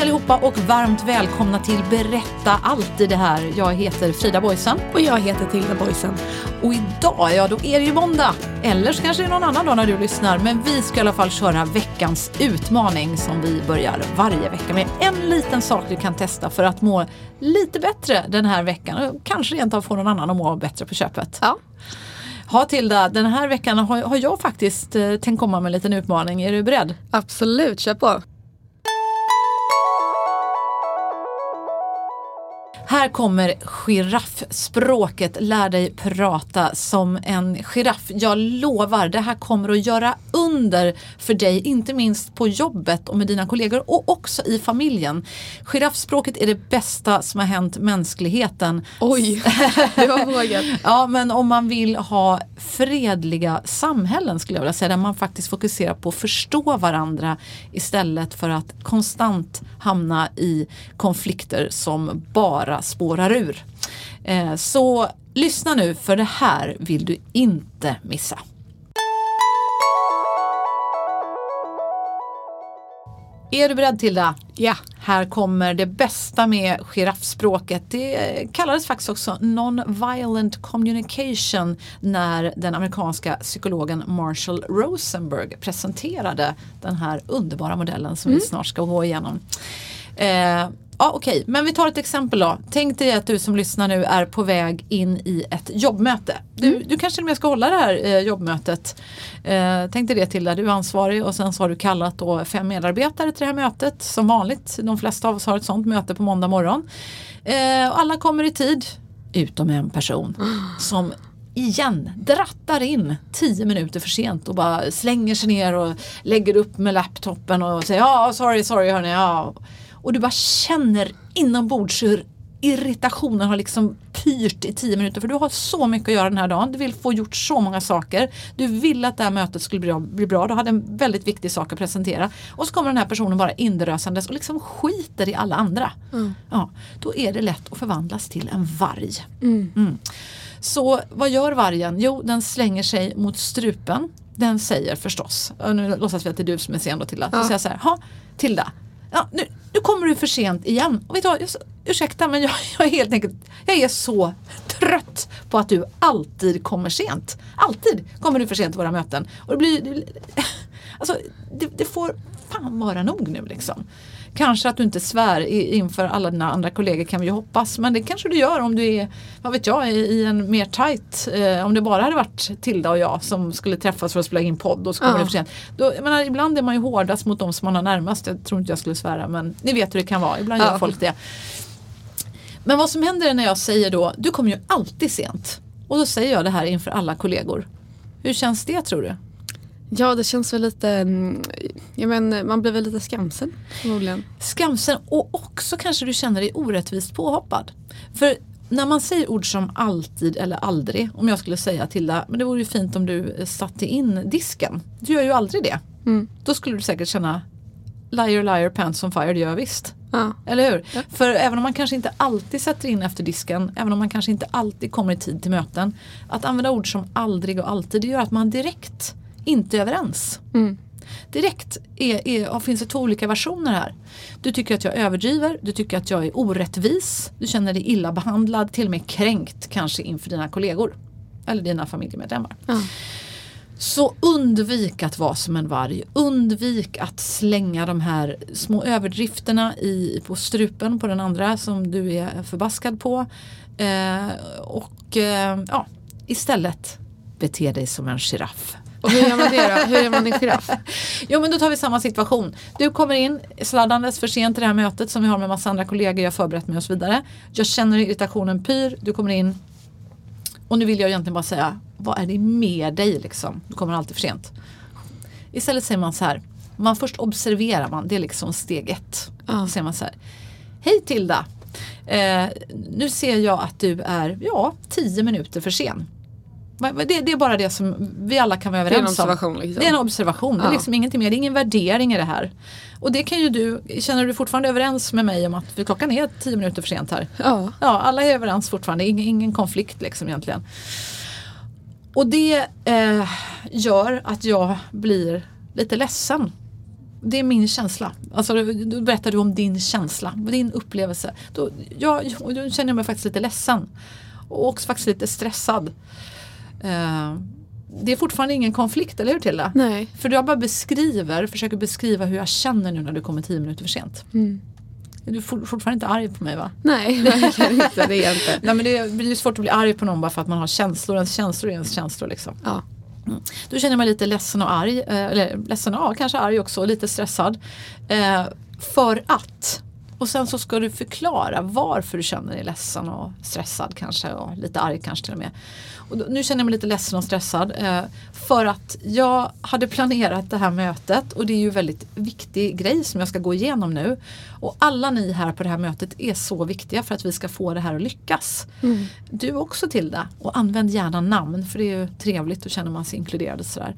Hej allihopa och varmt välkomna till Berätta allt i det här. Jag heter Frida Boysen. Och jag heter Tilda Boysen. Och idag, ja då är det ju måndag. Eller så kanske det är någon annan dag när du lyssnar. Men vi ska i alla fall köra veckans utmaning som vi börjar varje vecka med. En liten sak du kan testa för att må lite bättre den här veckan. Kanske rent av få någon annan att må bättre på köpet. Ja. Ha Tilda, den här veckan har, har jag faktiskt eh, tänkt komma med en liten utmaning. Är du beredd? Absolut, kör på. Här kommer giraffspråket. Lär dig prata som en giraff. Jag lovar, det här kommer att göra under för dig, inte minst på jobbet och med dina kollegor och också i familjen. Giraffspråket är det bästa som har hänt mänskligheten. Oj, det var vågat. Ja, men om man vill ha fredliga samhällen skulle jag vilja säga, där man faktiskt fokuserar på att förstå varandra istället för att konstant hamna i konflikter som bara spårar ur. Eh, så lyssna nu, för det här vill du inte missa. Är du beredd Tilda? Ja. Här kommer det bästa med giraffspråket. Det kallades faktiskt också non-violent communication när den amerikanska psykologen Marshall Rosenberg presenterade den här underbara modellen som vi snart ska gå igenom. Eh, Ja, Okej, men vi tar ett exempel då. Tänk dig att du som lyssnar nu är på väg in i ett jobbmöte. Du, du kanske till och med ska hålla det här eh, jobbmötet. Eh, tänk dig det till där du är ansvarig och sen så har du kallat då fem medarbetare till det här mötet. Som vanligt, de flesta av oss har ett sånt möte på måndag morgon. Eh, alla kommer i tid, utom en person som igen drattar in tio minuter för sent och bara slänger sig ner och lägger upp med laptopen och säger ja sorry sorry hörni ja. Och du bara känner inombords hur irritationen har liksom pyrt i tio minuter för du har så mycket att göra den här dagen. Du vill få gjort så många saker. Du vill att det här mötet skulle bli, bli bra. Du hade en väldigt viktig sak att presentera. Och så kommer den här personen bara indrösandes och liksom skiter i alla andra. Ja, då är det lätt att förvandlas till en varg. Mm. Så vad gör vargen? Jo, den slänger sig mot strupen. Den säger förstås, nu låtsas vi att det är du som är sen då Tilda. Så Ja. säger jag så här, Tilda, ja, nu, nu kommer du för sent igen. Och vet du vad, jag, ursäkta men jag, jag är helt enkelt, jag är så trött på att du alltid kommer sent. Alltid kommer du för sent till våra möten. Och det blir, det, alltså, det, det får fan vara nog nu liksom. Kanske att du inte svär inför alla dina andra kollegor kan vi ju hoppas. Men det kanske du gör om du är, vad vet jag, i, en mer tight, eh, om det bara hade varit Tilda och jag som skulle träffas för att spela in podd och så kommer Ja. det för sent. Då, jag menar, ibland är man ju hårdast mot de som man har närmast. Jag tror inte jag skulle svära men ni vet hur det kan vara. Ibland gör Ja. folk det. Men vad som händer är när jag säger då, du kommer ju alltid sent. Och då säger jag det här inför alla kollegor. Hur känns det tror du? Ja, det känns väl lite, mm, ja men man blir väl lite skamsen förmodligen. Skamsen och också kanske du känner dig orättvist påhoppad. För när man säger ord som alltid eller aldrig, om jag skulle säga till dig, men det vore ju fint om du satte in disken. Du gör ju aldrig det. Då skulle du säkert känna liar liar pants on fire, det gör jag visst. Ja. Eller hur? För även om man kanske inte alltid sätter in efter disken, även om man kanske inte alltid kommer i tid till möten. Att använda ord som aldrig och alltid, det gör att man direkt inte överens. Direkt är, är, finns det två olika versioner här. Du tycker att jag överdriver, du tycker att jag är orättvis, du känner dig illa behandlad, till och med kränkt kanske inför dina kollegor. eller dina familjemedlemmar. Ja. Så undvik att vara som en varg. Undvik att slänga de här små överdrifterna i, på strupen på den andra som du är förbaskad på. Eh, och eh, ja, istället bete dig som en giraff. Och hur gör man det då? Hur gör man en giraff? Jo men då tar vi samma situation. Du kommer in sladdandes för sent till det här mötet som vi har med massa andra kollegor, jag har förberett mig och så vidare. Jag känner irritationen pyr, du kommer in och nu vill jag egentligen bara säga, vad är det med dig liksom? Du kommer alltid för sent. Istället säger man så här, man först observerar man, det är liksom steg ett. Då säger man så här, hej Tilda, eh, nu ser jag att du är, ja, tio minuter för sen. Det, det är bara det som vi alla kan vara Det är en överens om. observation. Liksom. Det är en observation, det är Ja. liksom ingenting mer, det är ingen värdering i det här. Och det kan ju du, känner du fortfarande överens med mig om att klockan är tio minuter för sent här? Ja. Ja, alla är överens fortfarande, ingen, ingen konflikt liksom egentligen. Och det eh, gör att jag blir lite ledsen. Det är min känsla. Alltså, då berättar du om din känsla, din upplevelse. Då, jag, då känner jag mig faktiskt lite ledsen. Och också faktiskt lite stressad. Eh, det är fortfarande ingen konflikt, eller hur Tilda? Nej. För jag bara beskriver, försöker beskriva hur jag känner nu när du kommer tio minuter för sent. Mm. Du är for- fortfarande inte arg på mig va? Nej, verkligen inte. Det är inte. Nej men det blir ju svårt att bli arg på någon bara för att man har känslor. Ens känslor är ens känslor liksom. Ja. Då känner mig lite ledsen och arg. eh, Eller ledsen, ja kanske arg också. Lite stressad. Eh, för att. Och sen så ska du förklara varför du känner dig ledsen och stressad kanske. Och lite arg kanske till och med. Och då, nu känner jag mig lite ledsen och stressad. Eh, för att jag hade planerat det här mötet. Och det är ju väldigt viktig grej som jag ska gå igenom nu. Och alla ni här på det här mötet är så viktiga för att vi ska få det här att lyckas. Du också Tilda. Och använd gärna namn för det är ju trevligt. Då känner man sig inkluderad. och Sådär.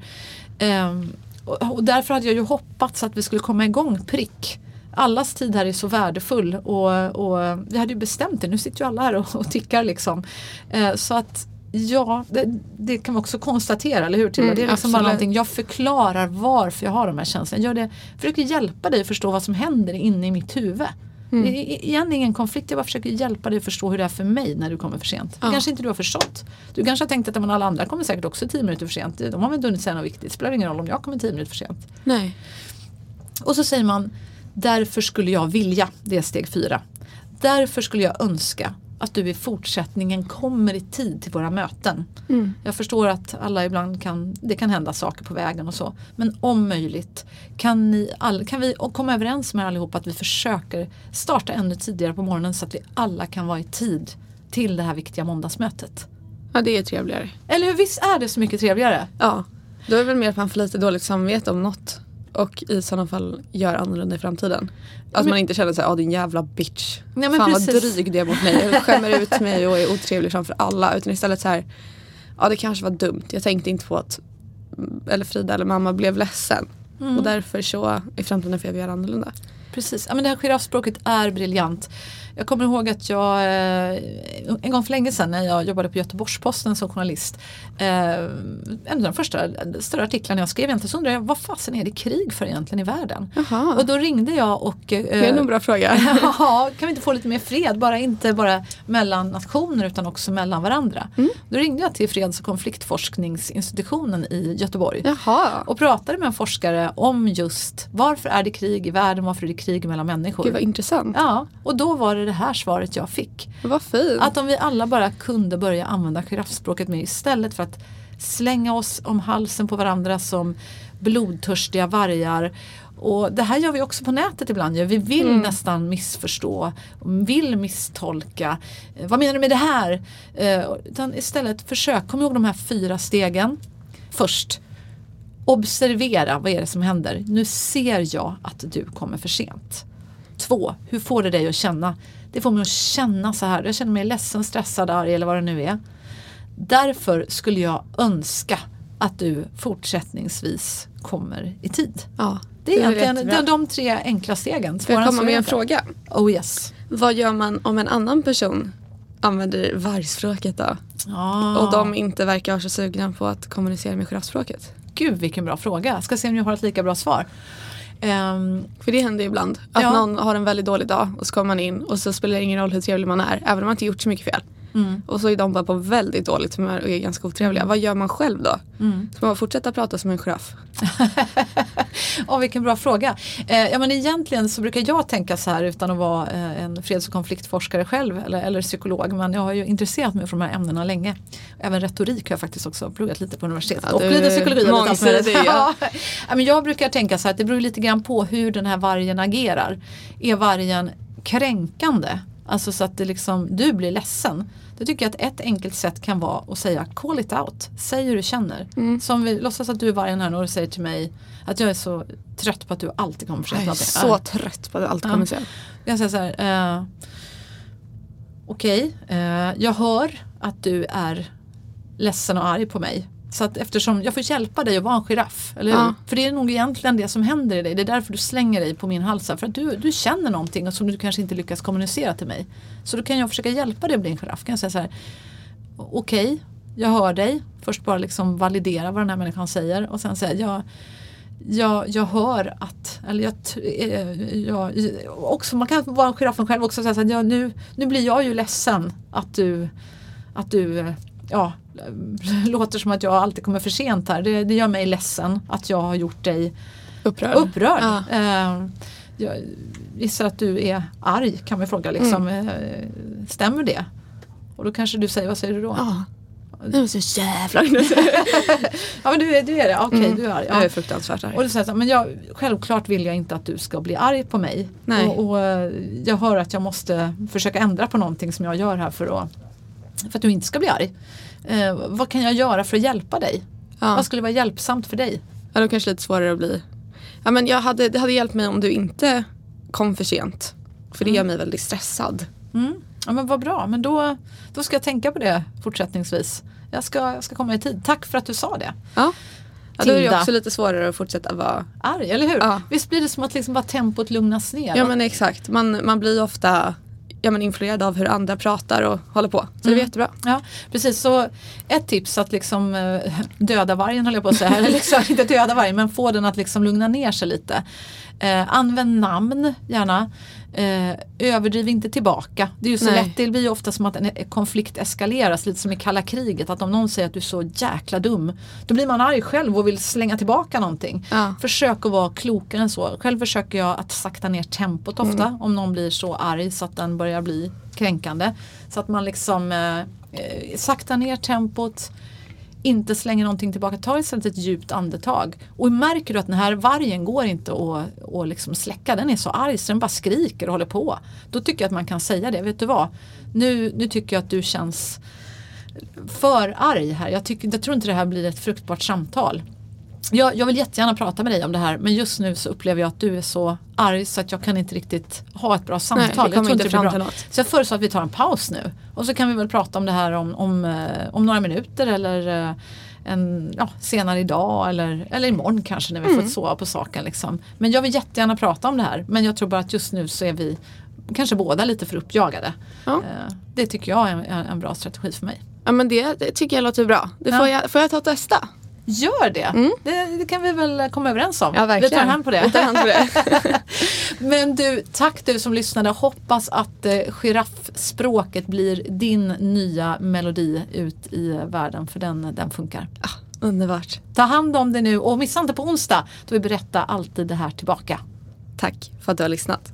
Ehm, och, och därför hade jag ju hoppats att vi skulle komma igång prick. Allas tid här är så värdefull och, och vi hade ju bestämt det. Nu sitter ju alla här och, och tickar liksom. Eh, så att ja, det, det kan vi också konstatera, eller hur Tilda? Mm, det är liksom bara någonting, jag förklarar varför jag har de här känslorna. Jag gör det, försöker hjälpa dig att förstå vad som händer inne i mitt huvud. Mm. Det är igen ingen konflikt, jag bara försöker hjälpa dig att förstå hur det är för mig när du kommer för sent. Det Ja. kanske inte du har förstått. Du kanske har tänkt att men alla andra kommer säkert också tio minuter för sent. De har väl inte hunnit säga något viktigt. Det spelar ingen roll om jag kommer tio minuter för sent. Nej. Och så säger man Därför skulle jag vilja, det är steg fyra. Därför skulle jag önska att du i fortsättningen kommer i tid till våra möten. Mm. Jag förstår att alla ibland kan, det kan hända saker på vägen och så. Men om möjligt kan, ni all, kan vi komma överens med allihop att vi försöker starta ännu tidigare på morgonen så att vi alla kan vara i tid till det här viktiga måndagsmötet. Ja, det är trevligare. Eller hur, visst är det så mycket trevligare? Ja. Då är det väl mer att man får lite dåligt samvete om något. Och i sådana fall gör annorlunda i framtiden. Att Men- man inte känner sig, ja din jävla bitch. Nej, men Fan precis. vad dryg det är mot mig. Jag skämmer ut mig och är otrevlig framför alla. Utan istället så här, ja det kanske var dumt. Jag tänkte inte på att eller Frida eller mamma blev ledsen. Mm. Och därför så i framtiden får jag göra annorlunda. Precis, ja, men det här giraffspråket är briljant. Jag kommer ihåg att jag eh, en gång för länge sedan när jag jobbade på Göteborgs-Posten som journalist. Eh, en av de första större artiklarna jag skrev egentligen så undrade jag vad fasen är det krig för egentligen i världen? Jaha. Och då ringde jag och eh, Det är nog en bra fråga. Ja, kan vi inte få lite mer fred? Bara inte bara mellan nationer utan också mellan varandra. Mm. Då ringde jag till Freds och konfliktforskningsinstitutionen i Göteborg Jaha. och pratade med en forskare om just varför är det krig i världen, varför är det krig mellan människor. Gud vad intressant. Ja, och då var det det här svaret jag fick. Vad fint. Att om vi alla bara kunde börja använda giraffspråket mer istället för att slänga oss om halsen på varandra som blodtörstiga vargar. Och det här gör vi också på nätet ibland. Vi vill Mm. nästan missförstå, vill misstolka. Vad menar du med det här? Eh, utan istället försök, kom ihåg de här fyra stegen. Först, observera vad är det som händer. Nu ser jag att du kommer för sent. Två, hur får det dig att känna? Det får mig att känna så här. Jag känner mig ledsen, stressad, arg eller vad det nu är. Därför skulle jag önska att du fortsättningsvis kommer i tid. ja, Det är egentligen jättebra. de, de tre enkla stegen. Får jag komma med är en det. fråga? Oh yes. Vad gör man om en annan person använder vargspråket då? Ah. Och de inte verkar så sugna på att kommunicera med giraffspråket? Gud vilken bra fråga. Ska se om jag har ett lika bra svar. Ehm, För det händer ju ibland. Att Ja. någon har en väldigt dålig dag och så kommer man in och så spelar det ingen roll hur trevlig man är. Även om man inte gjort så mycket fel. Och så är de bara på väldigt dåligt humör och är ganska otrevliga. Vad gör man själv då? Ska man fortsätta prata som en giraff? Åh, vilken bra fråga. Eh, ja, men egentligen så brukar jag tänka så här utan att vara eh, en freds och konfliktforskare själv eller, eller psykolog. Men jag har ju intresserat mig för de här ämnena länge. Även retorik har jag faktiskt också pluggat lite på universitetet. Ja, och lite psykologi. mångsidig. Ja. Ja, men jag brukar tänka så här att det beror lite grann på hur den här vargen agerar. Är vargen kränkande? Alltså så att det liksom, du blir ledsen. Då tycker jag att ett enkelt sätt kan vara att säga call it out. Säg hur du känner. Mm. Som vi, låtsas att du är vargen här och säger till mig att jag är så trött på att du alltid kommer för Jag sent. är till allting. så Ja. trött på att allt kommer sen. Jag säger så här. Eh, Okej, eh, jag hör att du är ledsen och arg på mig. Så att eftersom jag får hjälpa dig att vara en giraff, eller? Ja. För det är nog egentligen det som händer i dig. Det är därför du slänger dig på min hals. här. För att du, du känner någonting som du kanske inte lyckas kommunicera till mig. Så då kan jag försöka hjälpa dig att bli en giraff. Kan jag säga så här. Okej, jag hör dig. Först bara liksom validera vad den här människan säger och sen säga jag, jag, jag hör att, eller jag, eh, jag, också, man kan vara giraffen själv också och säga så att jag, nu, nu blir jag ju ledsen att du, att du eh, ja, låter som att jag alltid kommer för sent här. Det, det gör mig ledsen att jag har gjort dig Upprörd. upprörd. Ja. Eh, jag gissar att du är arg kan man fråga. Liksom. Mm. Eh, stämmer det? Och då kanske du säger, vad säger du då? Ja. Jag är så jävla Ja men du är, du är det, okej du är arg. Jag är Ja. fruktansvärt arg. Och då säger så men jag, självklart vill jag inte att du ska bli arg på mig. Nej. Och, och eh, jag hör att jag måste försöka ändra på någonting som jag gör här för att, för att du inte ska bli arg. Eh, vad kan jag göra för att hjälpa dig? Ja. Vad skulle vara hjälpsamt för dig? Ja, då kanske lite svårare att bli. Ja, men jag hade, det hade hjälpt mig om du inte kom för sent. För det gör mig väldigt stressad. Mm. Ja men vad bra, men då, då ska jag tänka på det fortsättningsvis. Jag ska, jag ska komma i tid. Tack för att du sa det. Ja. Ja, då är det också lite svårare att fortsätta vara... Arg, eller hur? Ja. Visst blir det som att liksom bara tempot lugnas ner? Ja men exakt. Man, man blir ofta ja, men influerad av hur andra pratar och håller på. Så det är jättebra. Ja, precis. Så ett tips att liksom eh, döda vargen höll jag på att säga. Eller liksom, inte döda vargen men få den att liksom lugna ner sig lite. Eh, använd namn gärna. Eh, överdriv inte tillbaka. Det är ju så Nej. lätt, det blir ju ofta som att en konflikt eskaleras lite som i kalla kriget. Att om någon säger att du är så jäkla dum. Då blir man arg själv och vill slänga tillbaka någonting. Ja. Försök att vara klokare än så. Själv försöker jag att sakta ner tempot ofta om någon blir så arg så att den börjar bli kränkande. Så att man liksom eh, eh, saktar ner tempot, inte slänger någonting tillbaka, ta istället ett djupt andetag. Och märker du att den här vargen går inte att, att liksom släcka, den är så arg så den bara skriker och håller på. Då tycker jag att man kan säga det, vet du vad? Nu, nu tycker jag att du känns för arg här. Jag, tycker, jag tror inte det här blir ett fruktbart samtal. Jag, jag vill jättegärna prata med dig om det här men just nu så upplever jag att du är så arg så att jag kan inte riktigt ha ett bra samtal. kommer jag tror inte det blir bra. Så jag föreslår att vi tar en paus nu och så kan vi väl prata om det här om, om, eh, om några minuter eller eh, en, ja, senare idag eller, eller imorgon kanske när vi Mm. får ett sova på saken. Liksom. Men jag vill jättegärna prata om det här men jag tror bara att just nu så är vi kanske båda lite för uppjagade. Ja. Eh, Det tycker jag är en, en bra strategi för mig. Ja men det, det tycker jag låter bra. Det får, Ja. jag, får jag ta och testa? Gör det. det! Det kan vi väl komma överens om. Mm. Ja verkligen. Vi tar hand på det. Vi tar hand på det. Men du, tack du som lyssnade. Hoppas att eh, giraffspråket blir din nya melodi ut i världen för den, den funkar. Underbart. Ta hand om det nu och missa inte på onsdag då vi berättar alltid det här tillbaka. Tack för att du har lyssnat.